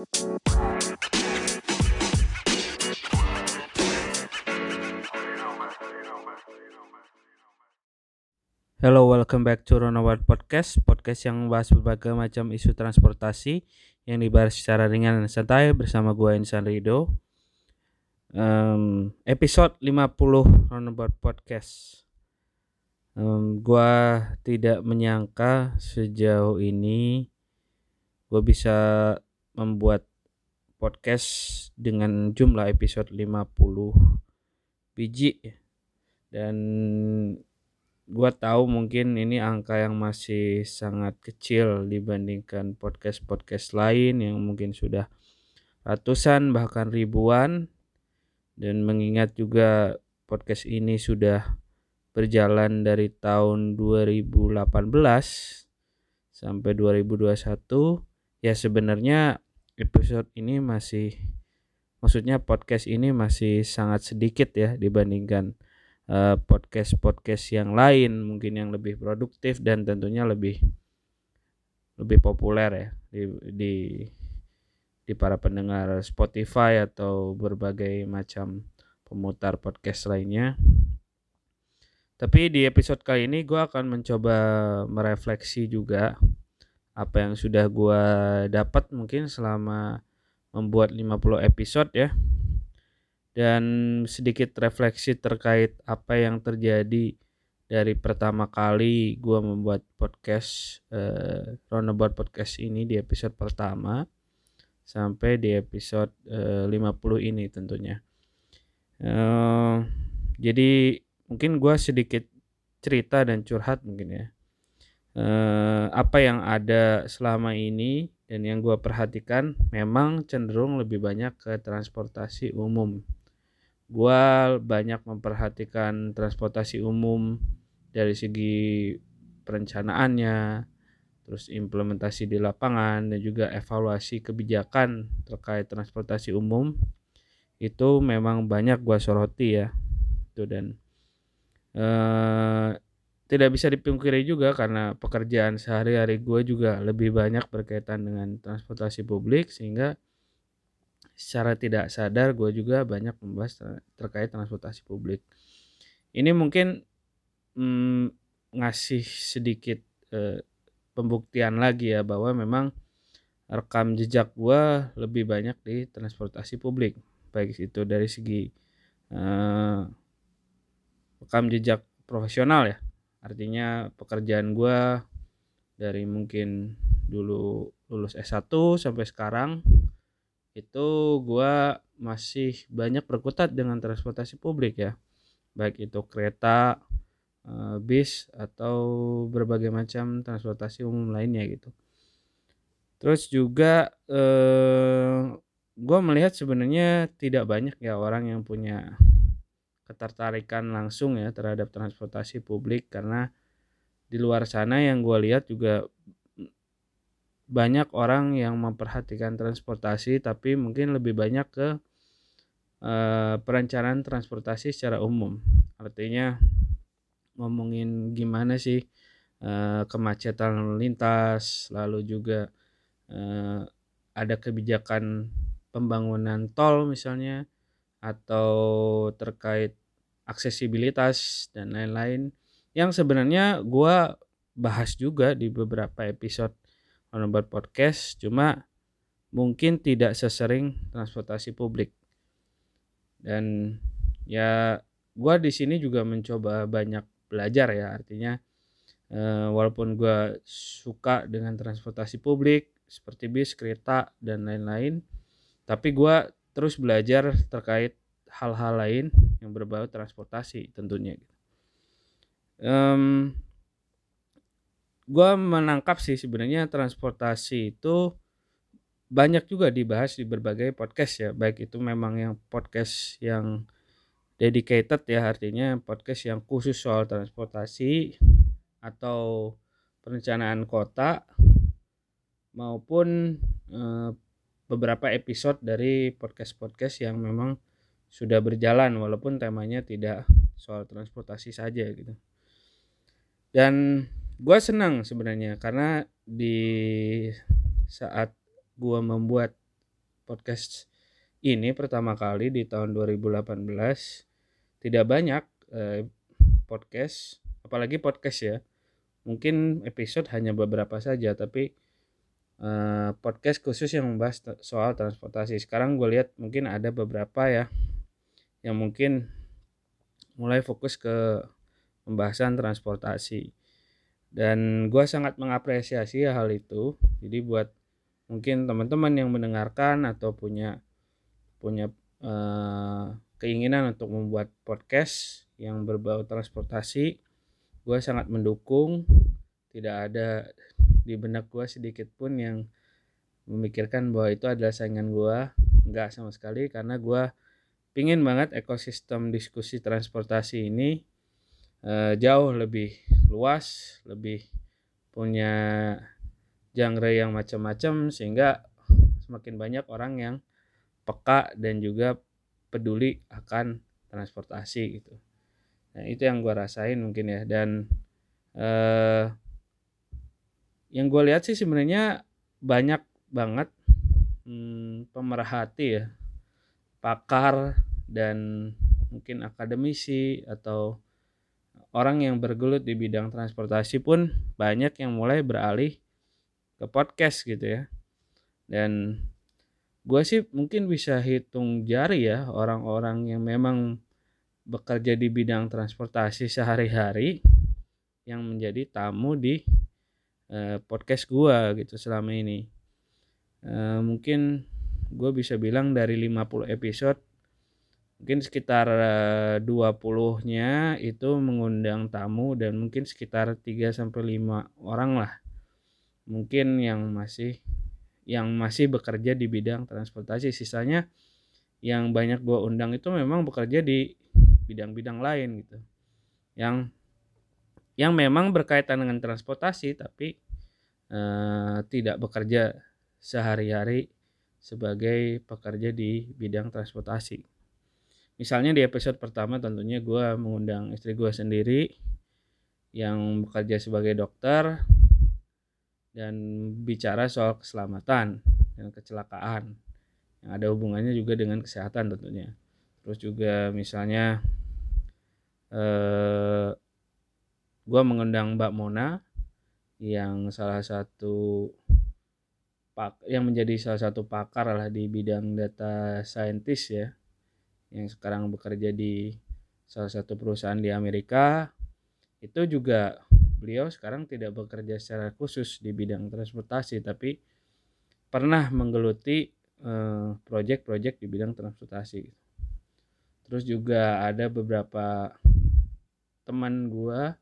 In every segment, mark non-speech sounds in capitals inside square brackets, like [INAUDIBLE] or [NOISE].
Hello, welcome back to Ronaward Podcast, podcast yang membahas berbagai macam isu transportasi yang dibahas secara ringan dan santai bersama gue Insan Rido. Um, episode 50 Roundabout Podcast. Um, gue tidak menyangka sejauh ini gue bisa membuat podcast dengan jumlah episode 50 biji. Dan gue tahu mungkin ini angka yang masih sangat kecil dibandingkan podcast-podcast lain yang mungkin sudah ratusan bahkan ribuan. Dan mengingat juga podcast ini sudah berjalan dari tahun 2018 sampai 2021 ya sebenarnya episode ini masih maksudnya podcast ini masih sangat sedikit ya dibandingkan Eh, podcast-podcast yang lain mungkin yang lebih produktif dan tentunya lebih lebih populer ya di di di para pendengar Spotify atau berbagai macam pemutar podcast lainnya. Tapi di episode kali ini gue akan mencoba merefleksi juga apa yang sudah gue dapat mungkin selama membuat 50 episode ya dan sedikit refleksi terkait apa yang terjadi dari pertama kali gue membuat podcast uh, Roundabout Podcast ini di episode pertama sampai di episode eh, uh, 50 ini tentunya. Uh, jadi mungkin gue sedikit cerita dan curhat mungkin ya. Uh, apa yang ada selama ini dan yang gue perhatikan memang cenderung lebih banyak ke transportasi umum. Gue banyak memperhatikan transportasi umum dari segi perencanaannya, terus implementasi di lapangan dan juga evaluasi kebijakan terkait transportasi umum. Itu memang banyak gue soroti ya. Itu dan eh, tidak bisa dipungkiri juga karena pekerjaan sehari-hari gue juga lebih banyak berkaitan dengan transportasi publik sehingga secara tidak sadar gue juga banyak membahas ter terkait transportasi publik. Ini mungkin mm, ngasih sedikit eh, pembuktian lagi ya bahwa memang rekam jejak gue lebih banyak di transportasi publik, baik itu dari segi eh, rekam jejak profesional ya, artinya pekerjaan gue dari mungkin dulu lulus S1 sampai sekarang itu gue masih banyak berkutat dengan transportasi publik ya. Baik itu kereta eh, bis atau berbagai macam transportasi umum lainnya gitu. Terus juga eh, gue melihat sebenarnya tidak banyak ya orang yang punya ketertarikan langsung ya terhadap transportasi publik karena di luar sana yang gue lihat juga banyak orang yang memperhatikan transportasi tapi mungkin lebih banyak ke uh, perencanaan transportasi secara umum. Artinya ngomongin gimana sih uh, kemacetan lintas lalu juga uh, ada kebijakan pembangunan tol misalnya atau terkait aksesibilitas dan lain-lain. Yang sebenarnya gue bahas juga di beberapa episode Roundabout Podcast cuma mungkin tidak sesering transportasi publik. Dan ya gue di sini juga mencoba banyak belajar ya artinya eh, walaupun gue suka dengan transportasi publik seperti bis kereta dan lain-lain tapi gue terus belajar terkait hal-hal lain yang berbau transportasi tentunya um, gue menangkap sih sebenarnya transportasi itu banyak juga dibahas di berbagai podcast ya. Baik itu memang yang podcast yang dedicated ya artinya podcast yang khusus soal transportasi atau perencanaan kota maupun e, beberapa episode dari podcast-podcast yang memang sudah berjalan walaupun temanya tidak soal transportasi saja gitu. Dan gue senang sebenarnya karena di saat gue membuat podcast ini pertama kali di tahun 2018 tidak banyak eh, podcast apalagi podcast ya. Mungkin episode hanya beberapa saja tapi eh, podcast khusus yang membahas soal transportasi. Sekarang gue lihat mungkin ada beberapa ya yang mungkin mulai fokus ke pembahasan transportasi. Dan gue sangat mengapresiasi hal itu. Jadi buat mungkin teman-teman yang mendengarkan atau punya punya uh, keinginan untuk membuat podcast yang berbau transportasi gue sangat mendukung. Tidak ada di benak gue sedikit pun yang memikirkan bahwa itu adalah saingan gue nggak sama sekali karena gue pingin banget ekosistem diskusi transportasi ini uh, jauh lebih luas lebih punya genre yang macam-macam sehingga semakin banyak orang yang peka dan juga peduli akan transportasi gitu. Nah itu yang gue rasain mungkin ya dan eh, yang gue lihat sih sebenarnya banyak banget hmm, pemerhati ya pakar dan mungkin akademisi atau orang yang bergelut di bidang transportasi pun banyak yang mulai beralih ke podcast gitu ya. Dan gue sih mungkin bisa hitung jari ya orang-orang yang memang bekerja di bidang transportasi sehari-hari yang menjadi tamu di uh, podcast gue gitu selama ini. Uh, mungkin gue bisa bilang dari 50 episode mungkin sekitar uh, 20-nya itu mengundang tamu dan mungkin sekitar 3 sampai 5 orang lah. Mungkin yang masih yang masih bekerja di bidang transportasi. Sisanya yang banyak gua undang itu memang bekerja di bidang-bidang lain gitu. Yang yang memang berkaitan dengan transportasi tapi eh, tidak bekerja sehari-hari sebagai pekerja di bidang transportasi misalnya di episode pertama tentunya gue mengundang istri gue sendiri yang bekerja sebagai dokter dan bicara soal keselamatan dan kecelakaan yang ada hubungannya juga dengan kesehatan tentunya. Terus juga misalnya eh, gue mengundang Mbak Mona yang salah satu yang menjadi salah satu pakar lah di bidang data scientist ya yang sekarang bekerja di salah satu perusahaan di Amerika itu juga beliau sekarang tidak bekerja secara khusus di bidang transportasi tapi pernah menggeluti uh, proyek-proyek di bidang transportasi. Terus juga ada beberapa teman gua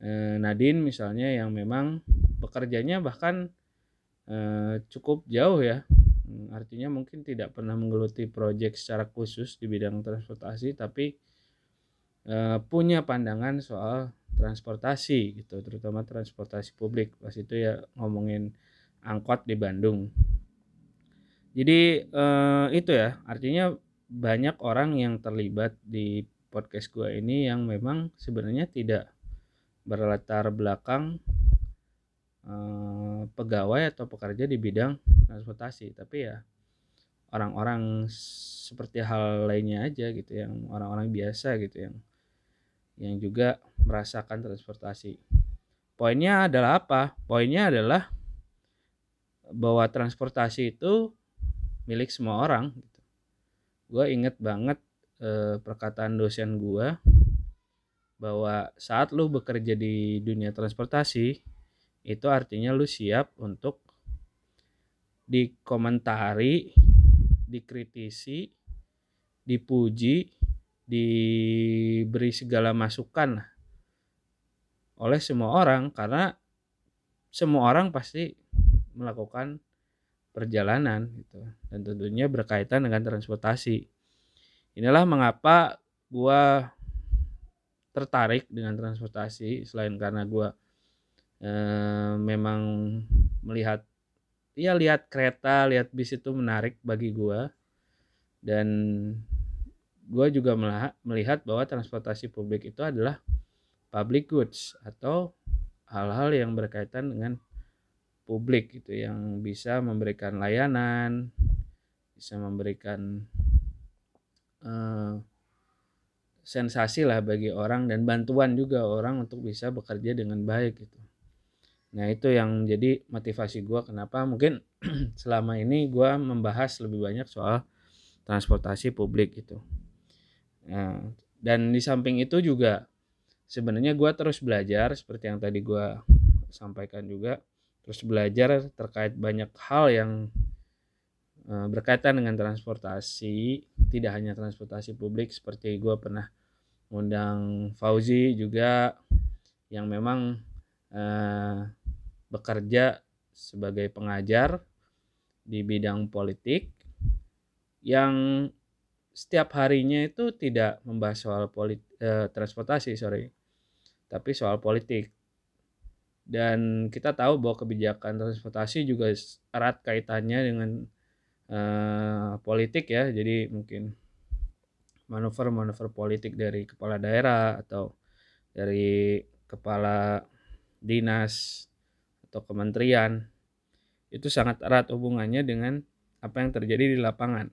eh, Nadine misalnya yang memang pekerjanya bahkan eh, cukup jauh ya. Hmm, artinya mungkin tidak pernah menggeluti proyek secara khusus di bidang transportasi tapi eh, punya pandangan soal transportasi gitu terutama transportasi publik pas itu ya ngomongin angkot di Bandung jadi eh, itu ya artinya banyak orang yang terlibat di podcast gue ini yang memang sebenarnya tidak berlatar belakang eh, pegawai atau pekerja di bidang transportasi tapi ya orang-orang seperti hal lainnya aja gitu yang orang-orang biasa gitu yang yang juga merasakan transportasi. Poinnya adalah apa? Poinnya adalah bahwa transportasi itu milik semua orang. Gitu. Gue inget banget eh, perkataan dosen gue bahwa saat lu bekerja di dunia transportasi itu artinya lu siap untuk dikomentari, dikritisi, dipuji, diberi segala masukan oleh semua orang karena semua orang pasti melakukan perjalanan gitu dan tentunya berkaitan dengan transportasi. Inilah mengapa gua tertarik dengan transportasi selain karena gua eh, memang melihat ya lihat kereta, lihat bis itu menarik bagi gua dan gue juga melihat bahwa transportasi publik itu adalah public goods atau hal-hal yang berkaitan dengan publik gitu yang bisa memberikan layanan bisa memberikan uh, sensasi lah bagi orang dan bantuan juga orang untuk bisa bekerja dengan baik gitu. Nah itu yang jadi motivasi gue kenapa mungkin [CLEARS THROAT] selama ini gue membahas lebih banyak soal transportasi publik gitu. Nah, dan di samping itu juga sebenarnya gue terus belajar seperti yang tadi gue sampaikan juga terus belajar terkait banyak hal yang Eh, berkaitan dengan transportasi tidak hanya transportasi publik seperti gue pernah undang Fauzi juga yang memang eh, bekerja sebagai pengajar di bidang politik yang setiap harinya itu tidak membahas soal polit, eh, transportasi sorry tapi soal politik. Dan kita tahu bahwa kebijakan transportasi juga erat kaitannya dengan uh, politik ya. Jadi mungkin manuver-manuver politik dari kepala daerah atau dari kepala dinas atau kementerian itu sangat erat hubungannya dengan apa yang terjadi di lapangan.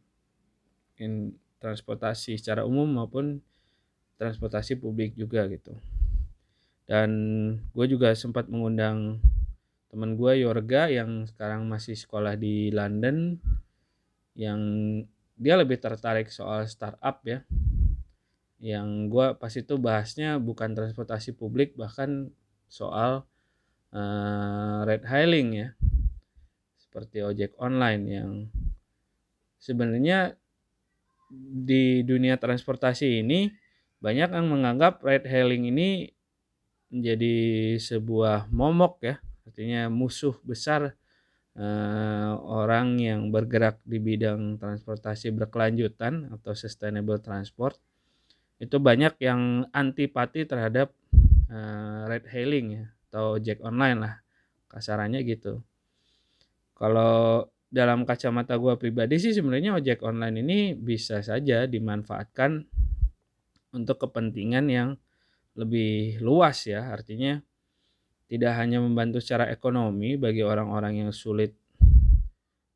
In transportasi secara umum maupun transportasi publik juga gitu. Dan gue juga sempat mengundang teman gue Yorga yang sekarang masih sekolah di London yang dia lebih tertarik soal startup ya. Yang gue pas itu bahasnya bukan transportasi publik bahkan soal uh, red hailing ya. Seperti ojek online yang sebenarnya di dunia transportasi ini banyak yang menganggap red hailing ini menjadi sebuah momok ya. Artinya musuh besar uh, orang yang bergerak di bidang transportasi berkelanjutan atau sustainable transport. Itu banyak yang antipati terhadap uh, ride hailing ya atau ojek online lah kasarannya gitu. Kalau dalam kacamata gue pribadi sih sebenarnya ojek online ini bisa saja dimanfaatkan untuk kepentingan yang lebih luas ya. Artinya tidak hanya membantu secara ekonomi bagi orang-orang yang sulit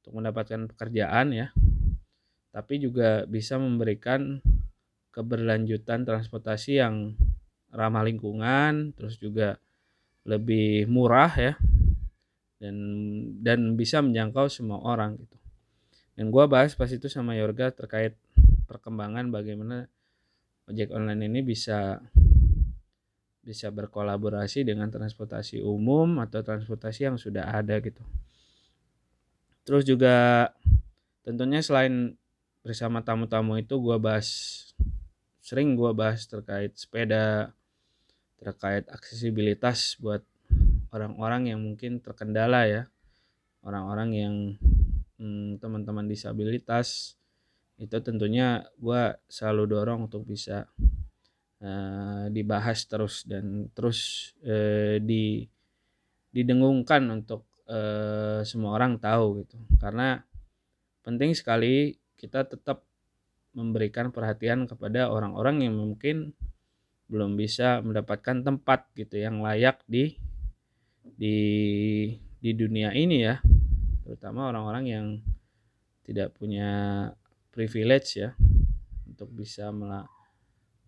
untuk mendapatkan pekerjaan ya, tapi juga bisa memberikan keberlanjutan transportasi yang ramah lingkungan, terus juga lebih murah ya, dan dan bisa menjangkau semua orang gitu. Dan gue bahas pas itu sama Yorga terkait perkembangan bagaimana ojek online ini bisa bisa berkolaborasi dengan transportasi umum atau transportasi yang sudah ada gitu. Terus juga tentunya selain bersama tamu-tamu itu gue bahas sering gue bahas terkait sepeda, terkait aksesibilitas buat orang-orang yang mungkin terkendala ya, orang-orang yang hmm, teman-teman disabilitas itu tentunya gue selalu dorong untuk bisa uh, dibahas terus dan terus uh, di didengungkan untuk uh, semua orang tahu gitu. Karena penting sekali kita tetap memberikan perhatian kepada orang-orang yang mungkin belum bisa mendapatkan tempat gitu yang layak di di di dunia ini ya terutama orang-orang yang tidak punya privilege ya untuk bisa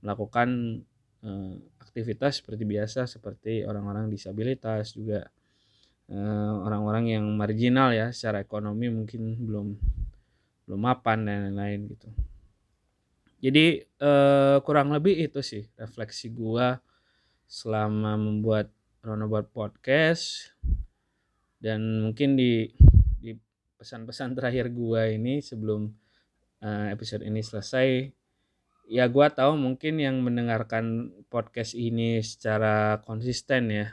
melakukan eh, aktivitas seperti biasa seperti orang-orang disabilitas juga eh, orang-orang yang marginal ya secara ekonomi mungkin belum belum mapan dan lain-lain gitu. Jadi eh, kurang lebih itu sih refleksi gua selama membuat Roundabout Podcast dan mungkin di pesan-pesan terakhir gua ini sebelum uh, episode ini selesai ya gue tahu mungkin yang mendengarkan podcast ini secara konsisten ya.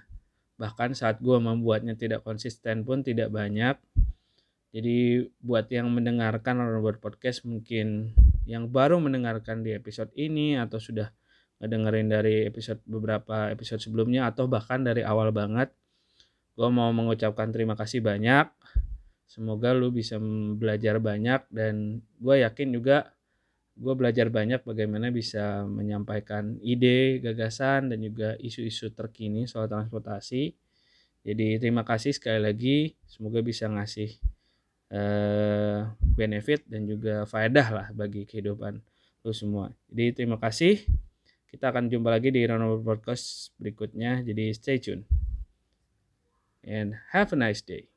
Bahkan saat gue membuatnya tidak konsisten pun tidak banyak. Jadi buat yang mendengarkan buat podcast mungkin yang baru mendengarkan di episode ini atau sudah ngedengerin dari episode beberapa episode sebelumnya atau bahkan dari awal banget gue mau mengucapkan terima kasih banyak semoga lu bisa belajar banyak dan gue yakin juga gue belajar banyak bagaimana bisa menyampaikan ide, gagasan, dan juga isu-isu terkini soal transportasi. Jadi terima kasih sekali lagi, semoga bisa ngasih Eh, benefit dan juga faedah lah bagi kehidupan lu semua. Jadi terima kasih. Kita akan jumpa lagi di Ranover Podcast berikutnya. Jadi stay tune. And have a nice day.